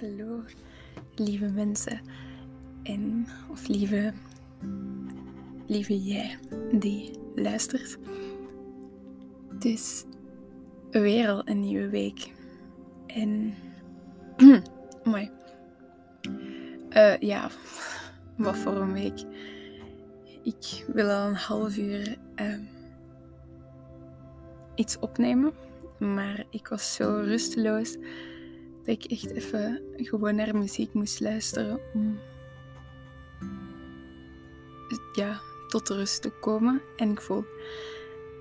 Hallo, lieve mensen. En, of lieve, lieve jij die luistert. Het is weer al een nieuwe week. En, mooi. Uh, ja, wat voor een week. Ik wil al een half uur uh, iets opnemen. Maar ik was zo rusteloos dat ik echt even gewoon naar muziek moest luisteren om ja, tot rust te komen. En ik voel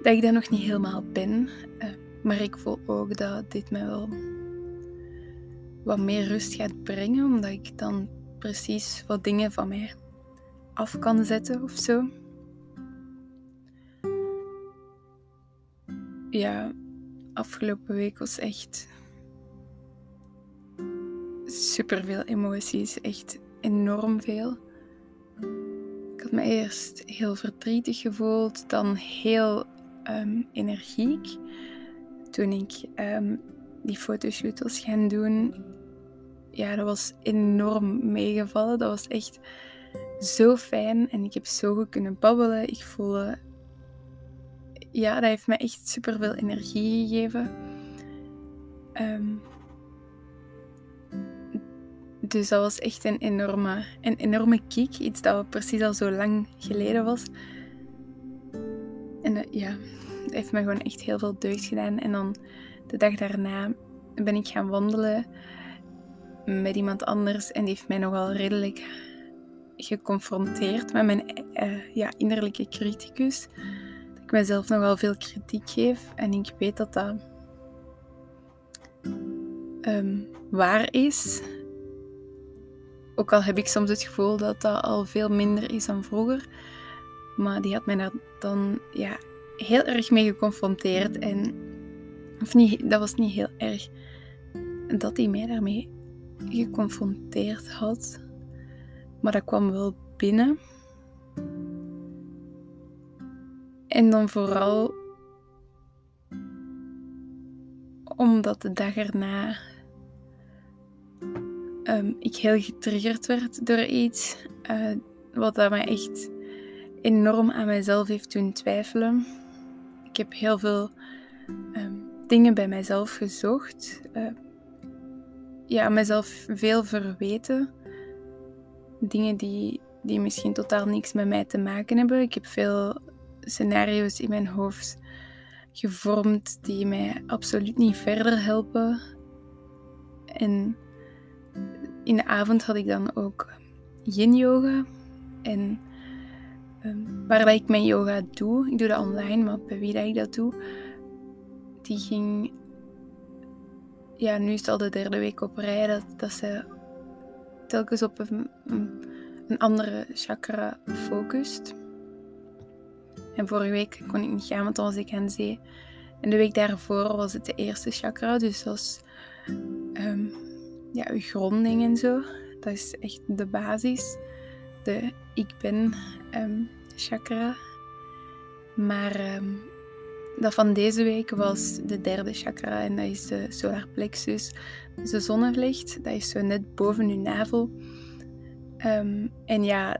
dat ik daar nog niet helemaal ben. Uh, maar ik voel ook dat dit mij wel wat meer rust gaat brengen, omdat ik dan precies wat dingen van mij af kan zetten of zo. Ja, afgelopen week was echt super veel emoties, echt enorm veel. Ik had me eerst heel verdrietig gevoeld, dan heel um, energiek. Toen ik um, die fotoshoot was gaan doen, ja, dat was enorm meegevallen. Dat was echt zo fijn en ik heb zo goed kunnen babbelen. Ik voelde, ja, dat heeft me echt super veel energie gegeven. Um, dus dat was echt een enorme, een enorme kick. Iets dat precies al zo lang geleden was. En uh, ja, dat heeft me gewoon echt heel veel deugd gedaan. En dan de dag daarna ben ik gaan wandelen met iemand anders. En die heeft mij nogal redelijk geconfronteerd met mijn uh, ja, innerlijke criticus. Dat ik mezelf nogal veel kritiek geef. En ik weet dat dat um, waar is. Ook al heb ik soms het gevoel dat dat al veel minder is dan vroeger. Maar die had mij daar dan ja, heel erg mee geconfronteerd. En, of niet, dat was niet heel erg dat hij mij daarmee geconfronteerd had. Maar dat kwam wel binnen. En dan vooral omdat de dag erna um, ik heel getriggerd werd door iets. Uh, wat dat mij echt enorm aan mijzelf heeft doen twijfelen. Ik heb heel veel um, dingen bij mijzelf gezocht. Uh, ja, mezelf veel verweten. Dingen die, die misschien totaal niks met mij te maken hebben. Ik heb veel scenario's in mijn hoofd gevormd die mij absoluut niet verder helpen. En in de avond had ik dan ook yin yoga. En um, waar dat ik mijn yoga doe, ik doe dat online, maar bij wie dat ik dat doe, die ging. Ja, nu is al de derde week op rij dat, dat ze telkens op een, een andere chakra focust. En vorige week kon ik niet gaan, want dan was ik aan zee. En de week daarvoor was het de eerste chakra, dus dat was um, ja, uw gronding en zo. Dat is echt de basis. De ik ben um, chakra. Maar um, dat van deze week was de derde chakra en dat is de solar plexus. Dus de zonnelicht, dat is zo net boven uw navel. Um, en ja,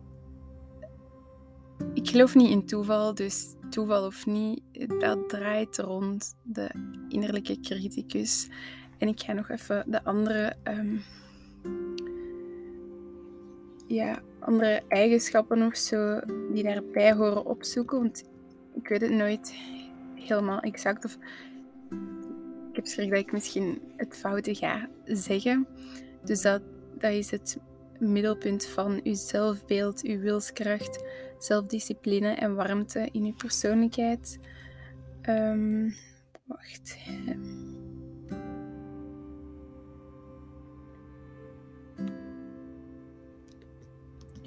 ik geloof niet in toeval, dus toeval of niet, dat draait rond de innerlijke criticus. En ik ga nog even de andere, um, ja, andere eigenschappen nog zo die daarbij horen opzoeken. Want ik weet het nooit helemaal exact. Of ik heb schrik dat ik misschien het foute ga zeggen. Dus dat, dat is het middelpunt van uw zelfbeeld, uw wilskracht, zelfdiscipline en warmte in uw persoonlijkheid. Um, wacht.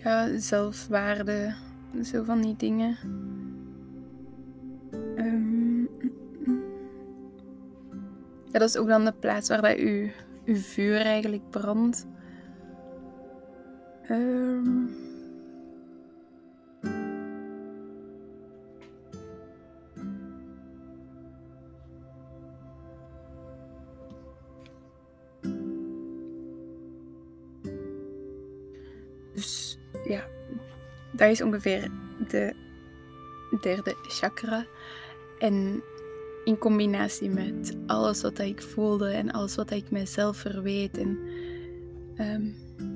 Ja, zelfwaarde, zo van die dingen. Um, ja, dat is ook dan de plaats waar dat uw, uw vuur eigenlijk brandt. Um, dat is ongeveer de derde chakra. En in combinatie met alles wat ik voelde en alles wat ik mezelf verweet. En ehm,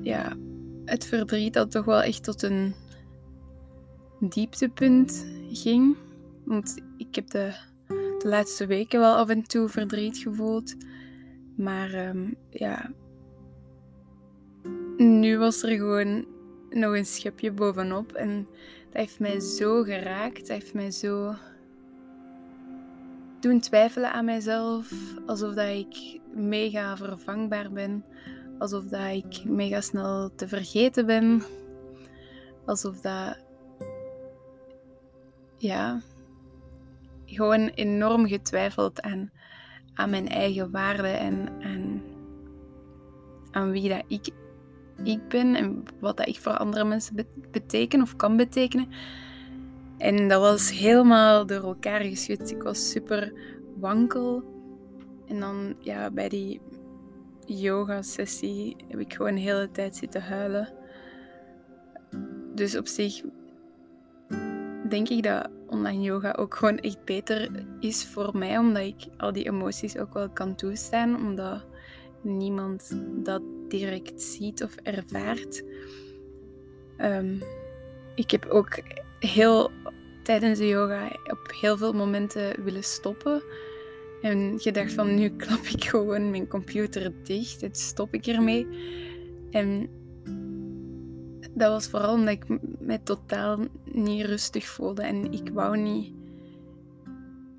ja, het verdriet dat toch wel echt tot een dieptepunt ging. Want ik heb de, de laatste weken wel af en toe verdriet gevoeld. Maar ehm, ja, nu was er gewoon nog een schepje bovenop. En dat heeft mij zo geraakt. Dat heeft mij zo doen twijfelen aan mijzelf. Alsof dat ik mega vervangbaar ben. Alsof dat ik mega snel te vergeten ben. Alsof dat... Ja... Gewoon enorm getwijfeld aan, aan mijn eigen waarde en aan, aan wie dat ik ik ben en wat dat ik voor andere mensen beteken of kan betekenen. En dat was helemaal door elkaar geschud. Ik was super wankel. En dan ja, bij die yoga-sessie heb ik gewoon de hele tijd zitten huilen. Dus op zich denk ik dat online yoga ook gewoon echt beter is voor mij, omdat ik al die emoties ook wel kan toestaan, omdat niemand dat direct ziet of ervaart. Um, ik heb ook heel tijdens de yoga op heel veel momenten willen stoppen. En gedacht van nu klap ik gewoon mijn computer dicht. Het stop ik ermee. En dat was vooral omdat ik me totaal niet rustig voelde. En ik wou niet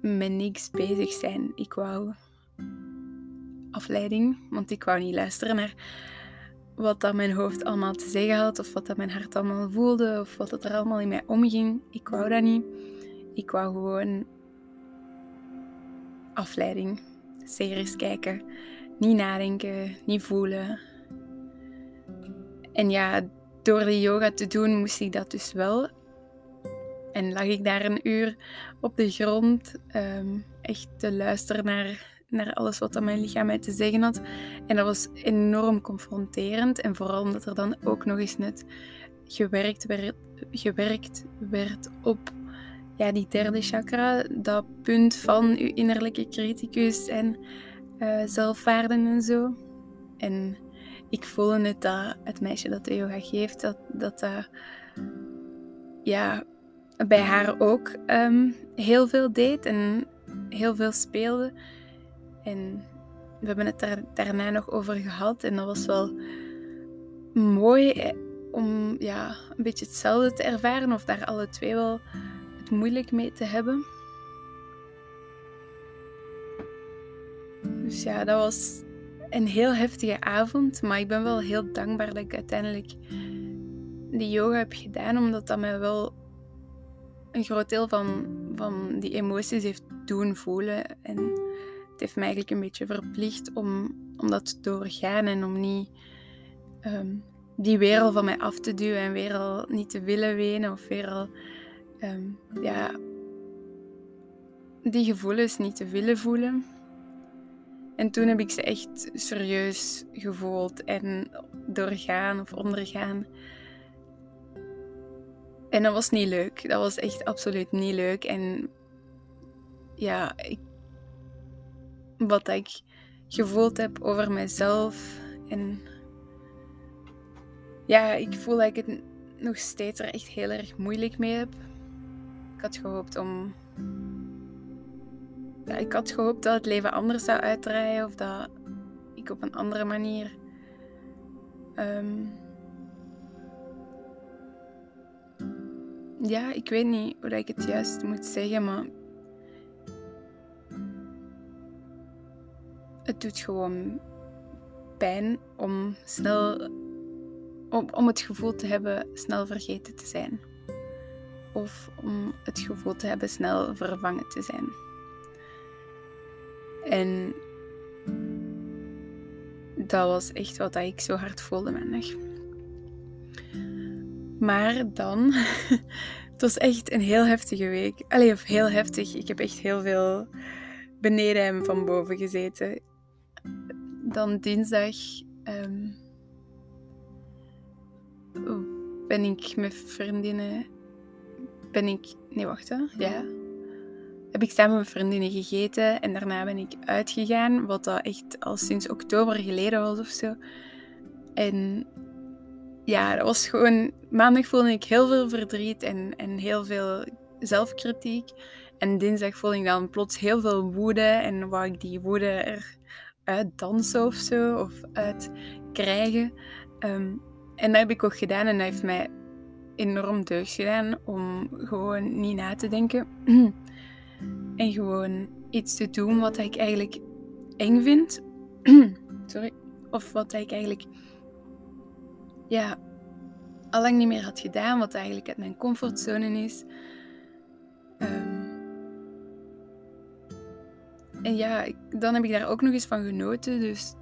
met niks bezig zijn. Ik wou afleiding, want ik wou niet luisteren naar wat dat mijn hoofd allemaal te zeggen had, of wat dat mijn hart allemaal voelde, of wat er allemaal in mij omging. Ik wou dat niet. Ik wou gewoon afleiding, series kijken, niet nadenken, niet voelen. En ja, door de yoga te doen moest ik dat dus wel. En lag ik daar een uur op de grond, um, echt te luisteren naar naar alles wat mijn lichaam mij te zeggen had. En dat was enorm confronterend. En vooral omdat er dan ook nog eens net gewerkt werd, gewerkt werd op ja, die derde chakra. Dat punt van uw innerlijke criticus en uh, zelfwaarden en zo. En ik voelde het dat het meisje dat de yoga geeft, dat dat, dat ja, bij haar ook ehm, heel veel deed en heel veel speelde. En we hebben het daar daarna nog over gehad. En dat was wel mooi eh, om ja, een beetje hetzelfde te ervaren. Of daar alle twee wel het moeilijk mee te hebben. Dus ja, dat was een heel heftige avond. Maar ik ben wel heel dankbaar dat ik uiteindelijk die yoga heb gedaan. Omdat dat mij wel een groot deel van, van die emoties heeft doen voelen. En het heeft mij eigenlijk een beetje verplicht om, om dat te doorgaan en om niet ehm, die wereld van mij af te duwen en weer al niet te willen wenen of weer al ehm, ja, die gevoelens niet te willen voelen. En toen heb ik ze echt serieus gevoeld en doorgaan of ondergaan. En dat was niet leuk. Dat was echt absoluut niet leuk. En ja, ik wat ik gevoeld heb over mezelf. En ja, ik voel dat ik het nog steeds er echt heel erg moeilijk mee heb. Ik had gehoopt om. Ja, ik had gehoopt dat het leven anders zou uitdraaien of dat ik op een andere manier. Um... ja, ik weet niet hoe ik het juist moet zeggen, maar het doet gewoon pijn om snel om, om het gevoel te hebben snel vergeten te zijn. Of om het gevoel te hebben snel vervangen te zijn. En dat was echt wat ik zo hard voelde maandag. Maar dan, het was echt een heel heftige week. Allee, of heel heftig. Ik heb echt heel veel beneden en van boven gezeten dan dinsdag um, ben ik met vriendinnen. Ben ik. Nee, wacht hè. Ja. Heb ik samen met vriendinnen gegeten en daarna ben ik uitgegaan, wat dat echt al sinds oktober geleden was of zo. En ja, dat was gewoon. Maandag voelde ik heel veel verdriet en, en heel veel zelfkritiek. En dinsdag voelde ik dan plots heel veel woede en wou ik die woede eruit dansen of zo, of uit krijgen. Ehm, en dat heb ik ook gedaan en dat heeft mij enorm deugd gedaan om gewoon niet na te denken. en gewoon iets te doen wat ik eigenlijk eng vind. Sorry. Of wat ik eigenlijk ja, allang niet meer had gedaan, wat eigenlijk uit mijn comfortzone is. En ja, dan heb ik daar ook nog eens van genoten. Dus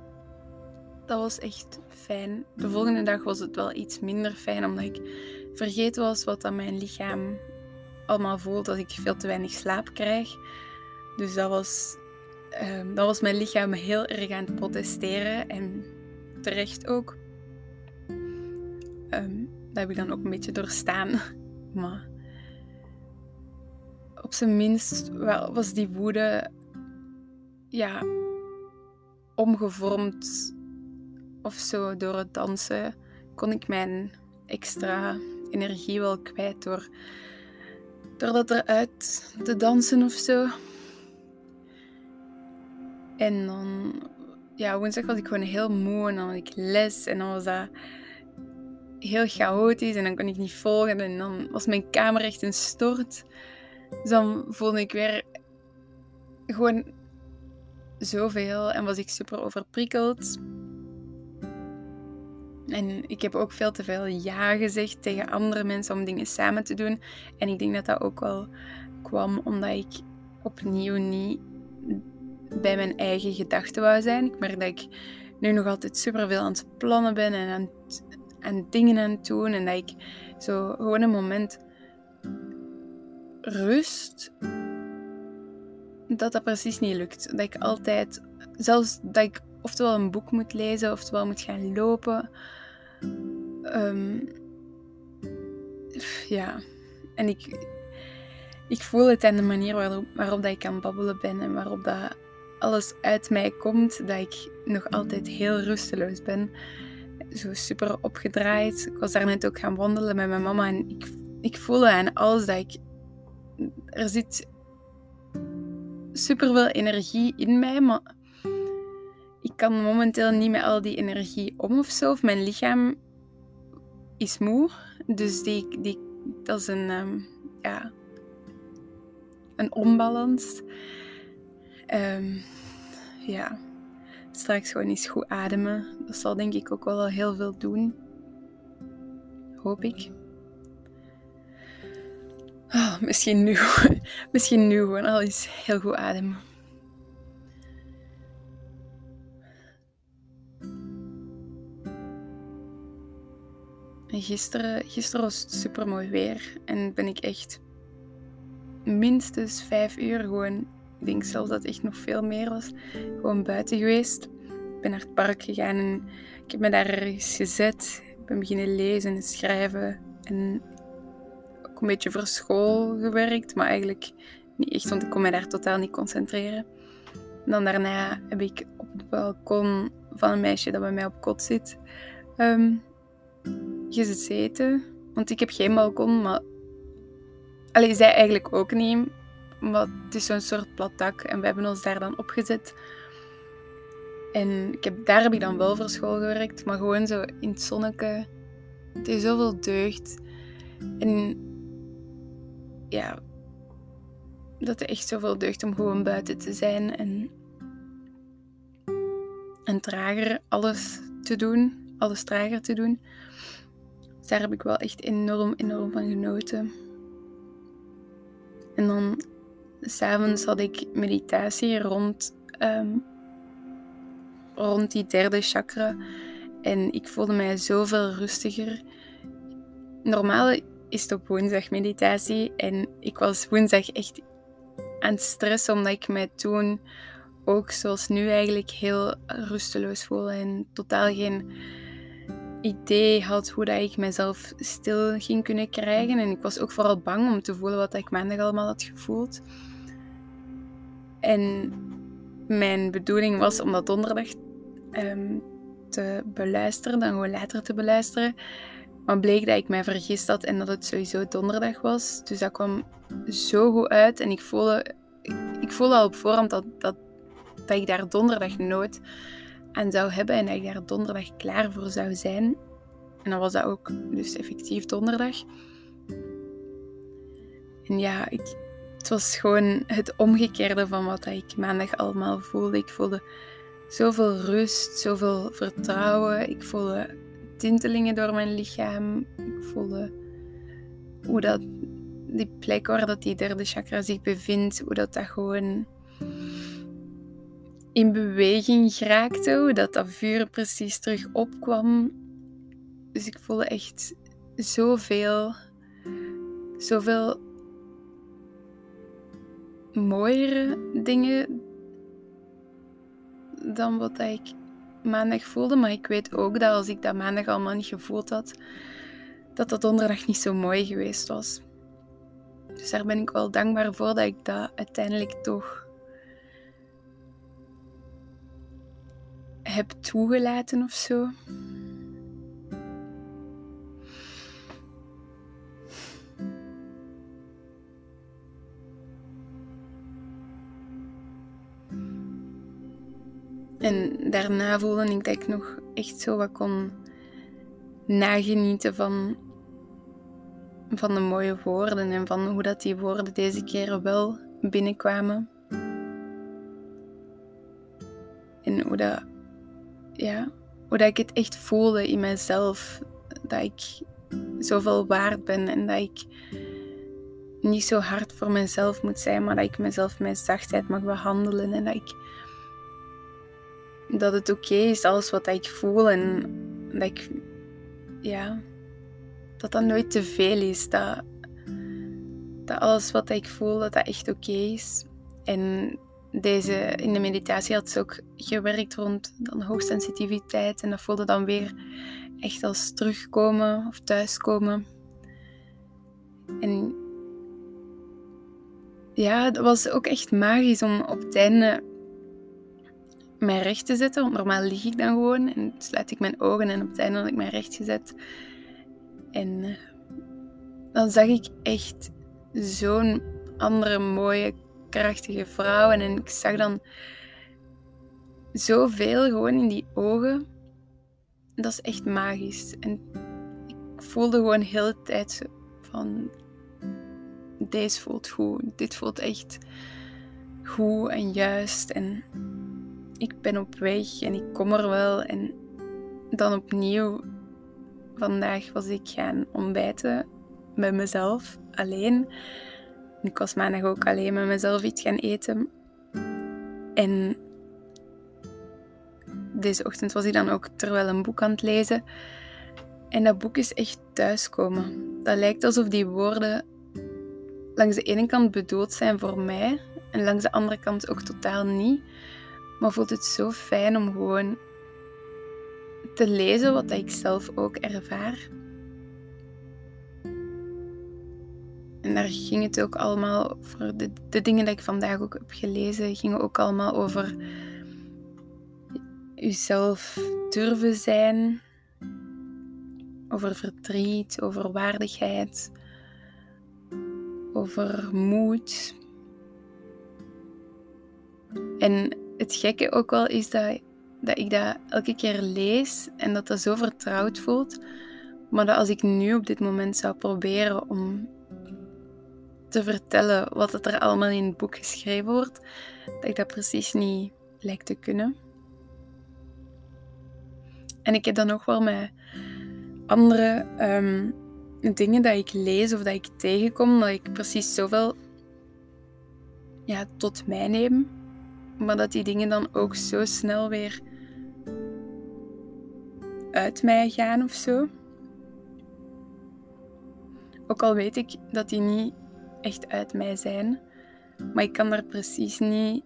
dat was echt fijn. De volgende dag was het wel iets minder fijn, omdat ik vergeten was wat aan mijn lichaam allemaal voelt als ik veel te weinig slaap krijg. Dus dat was, um, dat was mijn lichaam heel erg aan het protesteren. En terecht ook. Um, dat heb ik dan ook een beetje doorstaan. Maar op zijn minst was die woede ja, omgevormd of zo door het dansen. Kon ik mijn extra energie wel kwijt door, door dat eruit te dansen of zo. En dan, ja, woensdag was ik gewoon heel moe en dan had ik les en dan was dat heel chaotisch en dan kon ik niet volgen en dan was mijn kamer echt een stort. Dus dan voelde ik weer gewoon zoveel en was ik super overprikkeld. En ik heb ook veel te veel ja gezegd tegen andere mensen om dingen samen te doen. En ik denk dat dat ook wel kwam omdat ik opnieuw niet bij mijn eigen gedachten wou zijn. Ik merk dat ik nu nog altijd super veel aan het plannen ben en aan, aan dingen aan het doen. En dat ik zo gewoon een moment rust dat dat precies niet lukt. Dat ik altijd, zelfs dat ik oftewel een boek moet lezen, oftewel moet gaan lopen. Ehm, ja, en ik, ik voel het aan de manier waarop, waarop dat ik aan babbelen ben en waarop dat alles uit mij komt, dat ik nog altijd heel rusteloos ben. Zo super opgedraaid. Ik was daar net ook gaan wandelen met mijn mama en ik, ik voelde aan alles dat ik... Er zit super veel energie in mij, maar ik kan momenteel niet met al die energie om of zo. Of mijn lichaam is moe. Dus die, die, dat is een, um, ja, een onbalans. Um, ja, straks gewoon eens goed ademen. Dat zal denk ik ook wel heel veel doen. Hoop ik. Oh, misschien, nu, misschien nu gewoon al eens heel goed ademen. En gisteren, gisteren was het super mooi weer en ben ik echt minstens vijf uur gewoon, ik denk zelfs dat het echt nog veel meer was, gewoon buiten geweest. Ik ben naar het park gegaan en ik heb me daar ergens gezet. Ik ben beginnen lezen en schrijven en een beetje voor school gewerkt, maar eigenlijk niet echt, want ik kon me daar totaal niet concentreren. En dan daarna heb ik op het balkon van een meisje dat bij mij op kot zit um, gezeten. Want ik heb geen balkon, maar... Allee, zij eigenlijk ook niet. Maar het is zo'n soort plat dak en we hebben ons daar dan opgezet. En ik heb, daar heb ik dan wel voor school gewerkt, maar gewoon zo in het zonneke. Het is zoveel deugd. En ja, dat er echt zoveel deugd om gewoon buiten te zijn en, en trager alles te doen, alles trager te doen. Dus daar heb ik wel echt enorm, enorm van genoten. En dan s'avonds had ik meditatie rond, um, rond die derde chakra. En ik voelde mij zoveel rustiger. Normaal is het op woensdag meditatie. En ik was woensdag echt aan het omdat ik mij toen ook zoals nu eigenlijk heel rusteloos voelde. En totaal geen idee had hoe dat ik mezelf stil ging kunnen krijgen. En ik was ook vooral bang om te voelen wat ik maandag allemaal had gevoeld. En mijn bedoeling was om dat donderdag um, te beluisteren, dan gewoon later te beluisteren. Maar bleek dat ik mij vergist had en dat het sowieso donderdag was. Dus dat kwam zo goed uit. En ik voelde, ik voelde al op voorhand dat, dat, dat ik daar donderdag nooit aan zou hebben. En dat ik daar donderdag klaar voor zou zijn. En dan was dat ook dus effectief donderdag. En ja, ik, het was gewoon het omgekeerde van wat ik maandag allemaal voelde. Ik voelde zoveel rust, zoveel vertrouwen. Ik voelde tintelingen door mijn lichaam. Ik voelde hoe dat die plek waar dat die derde chakra zich bevindt, hoe dat dat gewoon in beweging geraakte, hoe dat dat vuur precies terug opkwam. Dus ik voelde echt zoveel, zoveel mooiere dingen dan wat ik maandag voelde. Maar ik weet ook dat als ik dat maandag allemaal niet gevoeld had, dat dat donderdag niet zo mooi geweest was. Dus daar ben ik wel dankbaar voor dat ik dat uiteindelijk toch heb toegelaten of zo. En daarna voelde ik dat ik nog echt zo wat kon nagenieten van, van de mooie woorden en van hoe dat die woorden deze keer wel binnenkwamen. En hoe dat, ja, hoe dat ik het echt voelde in mezelf. Dat ik zoveel waard ben en dat ik niet zo hard voor mezelf moet zijn, maar dat ik mezelf met zachtheid mag behandelen en dat ik dat het oké is, alles wat ik voel. En dat ik, ja, dat dat nooit te veel is. Dat, dat alles wat ik voel, dat dat echt oké is. En deze, in de meditatie had ze ook gewerkt rond dan hoogsensitiviteit. En dat voelde dan weer echt als terugkomen of thuiskomen. En ja, het was ook echt magisch om op het mij recht te zetten. Want normaal lig ik dan gewoon en sluit ik mijn ogen en op het einde had ik mij recht gezet. En eh, dan zag ik echt zo'n andere mooie, krachtige vrouw. En ik zag dan zoveel gewoon in die ogen. Dat is echt magisch. En ik voelde gewoon de tijd van... Deze voelt goed. Dit voelt echt goed en juist. En ik ben op weg en ik kom er wel. En dan opnieuw, vandaag was ik gaan ontbijten met mezelf, alleen. Ik was maandag ook alleen met mezelf iets gaan eten. En deze ochtend was ik dan ook terwijl een boek aan het lezen. En dat boek is echt thuiskomen. Dat lijkt alsof die woorden langs de ene kant bedoeld zijn voor mij en langs de andere kant ook totaal niet. Maar voelt het zo fijn om gewoon te lezen wat ik zelf ook ervaar. En daar ging het ook allemaal voor de, de dingen die ik vandaag ook heb gelezen, gingen ook allemaal over jezelf durven zijn, over verdriet, over waardigheid, over moed. En het gekke ook wel is dat, dat ik dat elke keer lees en dat dat zo vertrouwd voelt. Maar dat als ik nu op dit moment zou proberen om te vertellen wat er allemaal in het boek geschreven wordt, dat ik dat precies niet lijkt te kunnen. En ik heb dan ook wel met andere ehm, dingen dat ik lees of dat ik tegenkom, dat ik precies zoveel ja, tot mij neem maar dat die dingen dan ook zo snel weer uit mij gaan of zo. Ook al weet ik dat die niet echt uit mij zijn, maar ik kan daar precies niet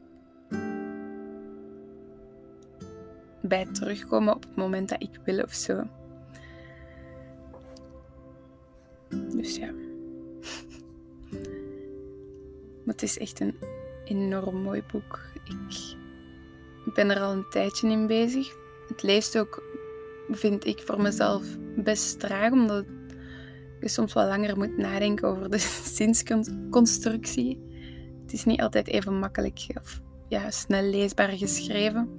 bij terugkomen op het moment dat ik wil of zo. Dus ja. Maar het is echt een enorm mooi boek. Ik ben er al een tijdje in bezig. Het leest ook, vind ik voor mezelf, best traag, omdat je soms wel langer moet nadenken over de zinsconstructie. Het is niet altijd even makkelijk of ja, snel leesbaar geschreven.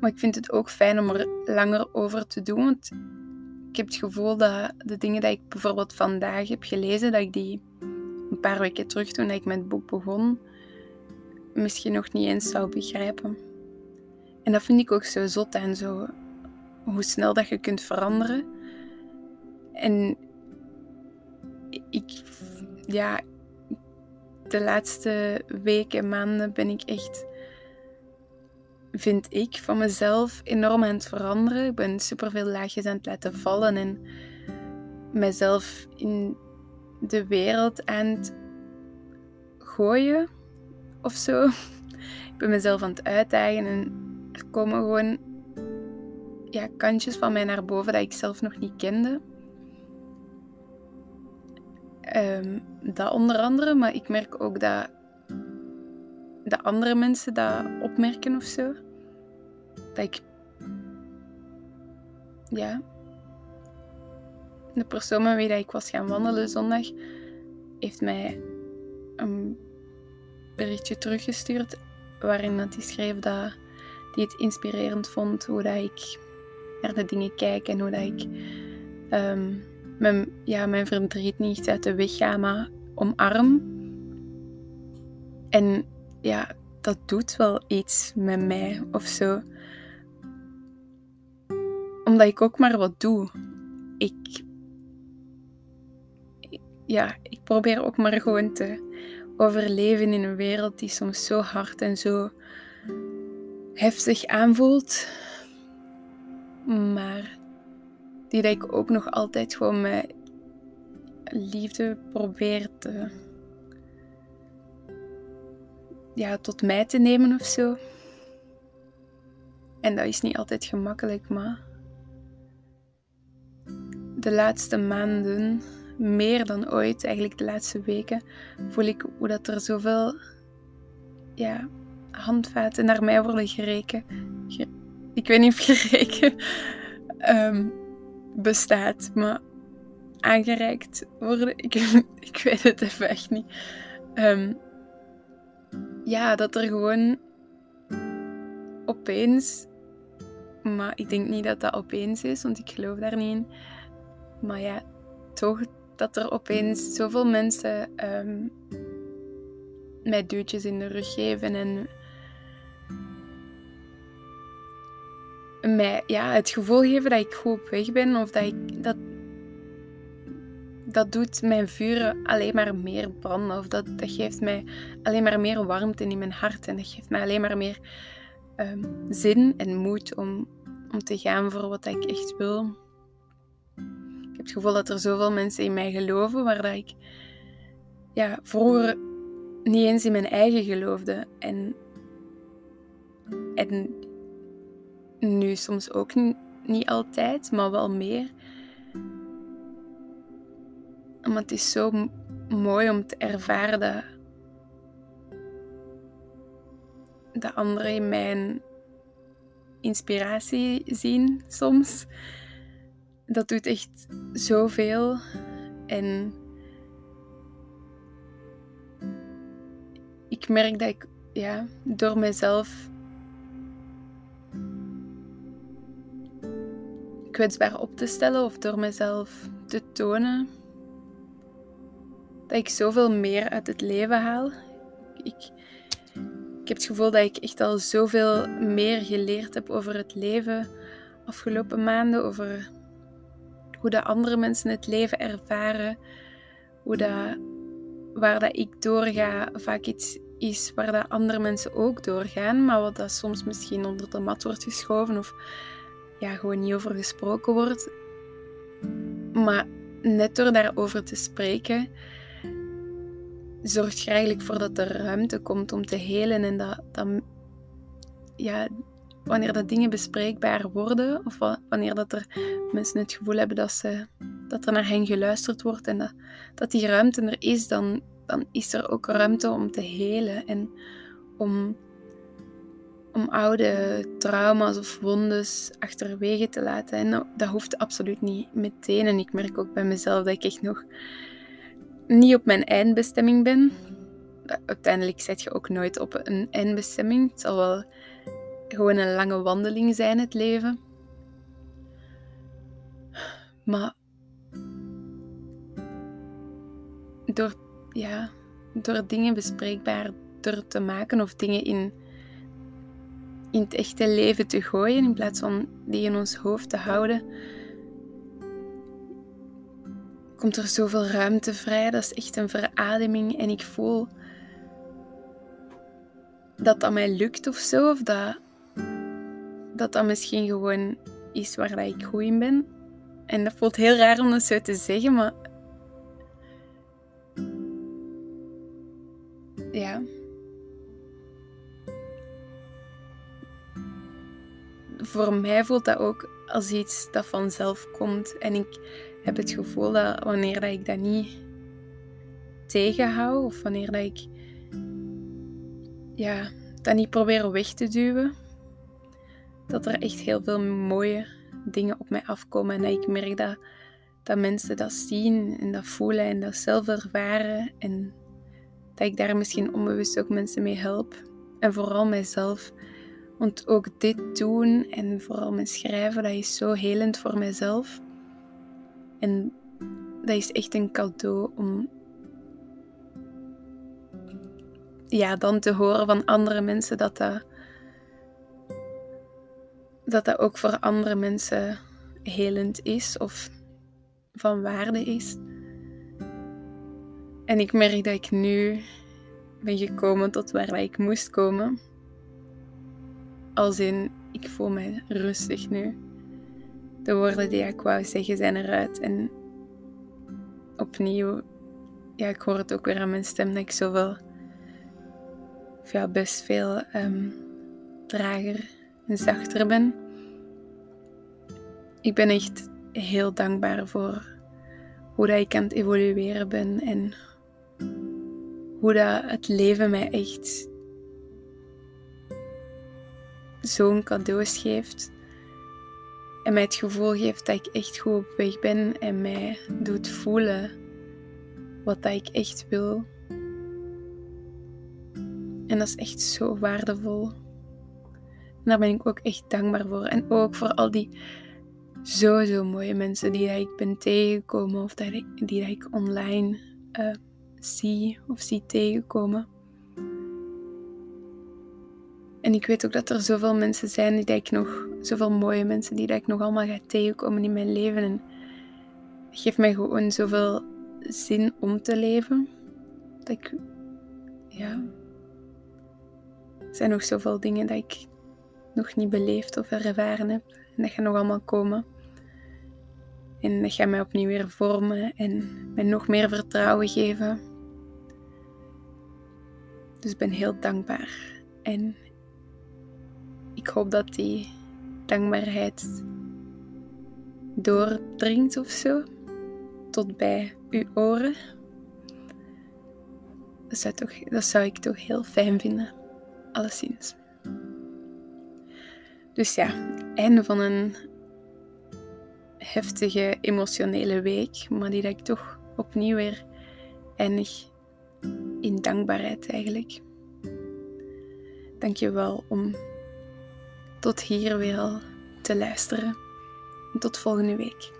Maar ik vind het ook fijn om er langer over te doen. Want ik heb het gevoel dat de dingen die ik bijvoorbeeld vandaag heb gelezen, dat ik die een paar weken terug toen ik met het boek begon, misschien nog niet eens zou begrijpen. En dat vind ik ook zo zot en zo hoe snel dat je kunt veranderen. En ik, ja, de laatste weken en maanden ben ik echt, vind ik, van mezelf enorm aan het veranderen. Ik ben superveel laagjes aan het laten vallen en mezelf in de wereld aan het gooien of zo. Ik ben mezelf aan het uitdagen en er komen gewoon ja, kantjes van mij naar boven dat ik zelf nog niet kende. Ehm, dat onder andere, maar ik merk ook dat de andere mensen dat opmerken of zo. Dat ik. Ja. De persoon met wie ik was gaan wandelen zondag heeft mij een berichtje teruggestuurd waarin dat hij schreef dat hij het inspirerend vond hoe dat ik naar de dingen kijk en hoe dat ik um, mijn, ja, mijn verdriet niet uit de weg ga, maar omarm. En ja, dat doet wel iets met mij of zo. Omdat ik ook maar wat doe. Ik. Ja, ik probeer ook maar gewoon te overleven in een wereld die soms zo hard en zo heftig aanvoelt. Maar die dat ik ook nog altijd gewoon met liefde probeer te, ja, tot mij te nemen of zo. En dat is niet altijd gemakkelijk, maar de laatste maanden, meer dan ooit, eigenlijk de laatste weken, voel ik hoe dat er zoveel ja, handvaten naar mij worden gereken. Ik weet niet of gereken um, bestaat, maar aangereikt worden. Ik, ik weet het even echt niet. Um, ja, dat er gewoon opeens, maar ik denk niet dat dat opeens is, want ik geloof daar niet in. Maar ja, toch dat er opeens zoveel mensen mij duwtjes in de rug geven en mij ja, het gevoel geven dat ik goed op weg ben of dat ik dat, dat doet mijn vuren alleen maar meer branden of dat, dat geeft mij alleen maar meer warmte in mijn hart en dat geeft mij alleen maar meer um, zin en moed om, om te gaan voor wat ik echt wil. Heb het gevoel dat er zoveel mensen in mij geloven waar dat ik ja, vroeger niet eens in mijn eigen geloofde. En, en nu soms ook niet altijd, maar wel meer. Maar het is zo mooi om te ervaren dat, dat anderen in mijn inspiratie zien soms. Dat doet echt zoveel. En ik merk dat ik ja, door mezelf kwetsbaar op te stellen of door mezelf te tonen dat ik zoveel meer uit het leven haal. Ik, ik heb het gevoel dat ik echt al zoveel meer geleerd heb over het leven afgelopen maanden, over hoe de andere mensen het leven ervaren, hoe dat, waar dat ik doorga vaak iets is waar dat andere mensen ook doorgaan, maar wat dat soms misschien onder de mat wordt geschoven of ja, gewoon niet over gesproken wordt. Maar net door daarover te spreken, zorgt je eigenlijk voor dat er ruimte komt om te helen en dat, dat ja, wanneer dat dingen bespreekbaar worden, of wanneer dat er mensen het gevoel hebben dat, ze, dat er naar hen geluisterd wordt en dat, dat die ruimte er is, dan, dan is er ook ruimte om te helen en om, om oude trauma's of wondes achterwege te laten. En dat hoeft absoluut niet meteen. En ik merk ook bij mezelf dat ik echt nog niet op mijn eindbestemming ben. Uiteindelijk zet je ook nooit op een eindbestemming. Het zal wel gewoon een lange wandeling zijn, het leven. Maar door, ja, door dingen bespreekbaarder te maken of dingen in, in het echte leven te gooien in plaats van die in ons hoofd te houden, komt er zoveel ruimte vrij. Dat is echt een verademing en ik voel dat dat mij lukt of zo, of dat dat dat misschien gewoon is waar dat ik goed in ben. En dat voelt heel raar om dat zo te zeggen, maar. Ja. Voor mij voelt dat ook als iets dat vanzelf komt. En ik heb het gevoel dat wanneer dat ik dat niet tegenhoud, of wanneer dat ik ja, dat niet probeer weg te duwen, dat er echt heel veel mooie dingen op mij afkomen. En dat ik merk dat, dat mensen dat zien en dat voelen en dat zelf ervaren. En dat ik daar misschien onbewust ook mensen mee help. En vooral mijzelf. Want ook dit doen en vooral mijn schrijven, dat is zo helend voor mijzelf. En dat is echt een cadeau om ja, dan te horen van andere mensen dat dat dat dat ook voor andere mensen helend is of van waarde is. En ik merk dat ik nu ben gekomen tot waar ik moest komen. Als in, ik voel me rustig nu. De woorden die ik wou zeggen zijn eruit. En opnieuw, ja, ik hoor het ook weer aan mijn stem dat ik zoveel, ja, best veel um, trager zachter ben. Ik ben echt heel dankbaar voor hoe dat ik aan het evolueren ben en hoe dat het leven mij echt zo'n cadeau geeft. En mij het gevoel geeft dat ik echt goed op weg ben en mij doet voelen wat dat ik echt wil. En dat is echt zo waardevol. En daar ben ik ook echt dankbaar voor. En ook voor al die zo, zo mooie mensen die ik ben tegengekomen of die, die ik online uh, zie of zie tegenkomen. En ik weet ook dat er zoveel mensen zijn die ik nog, zoveel mooie mensen die ik nog allemaal ga tegenkomen in mijn leven. En geeft mij gewoon zoveel zin om te leven. Dat ik, ja. Er zijn nog zoveel dingen dat ik nog niet beleefd of ervaren heb. En dat gaat nog allemaal komen. En dat gaat mij opnieuw weer vormen en mij nog meer vertrouwen geven. Dus ik ben heel dankbaar. En ik hoop dat die dankbaarheid doordringt of zo. Tot bij uw oren. Dat zou, toch, dat zou ik toch heel fijn vinden. Alleszins. Dus ja, einde van een heftige emotionele week, maar die dat ik toch opnieuw weer eindig in dankbaarheid eigenlijk. Dank je wel om tot hier weer al te luisteren. En tot volgende week.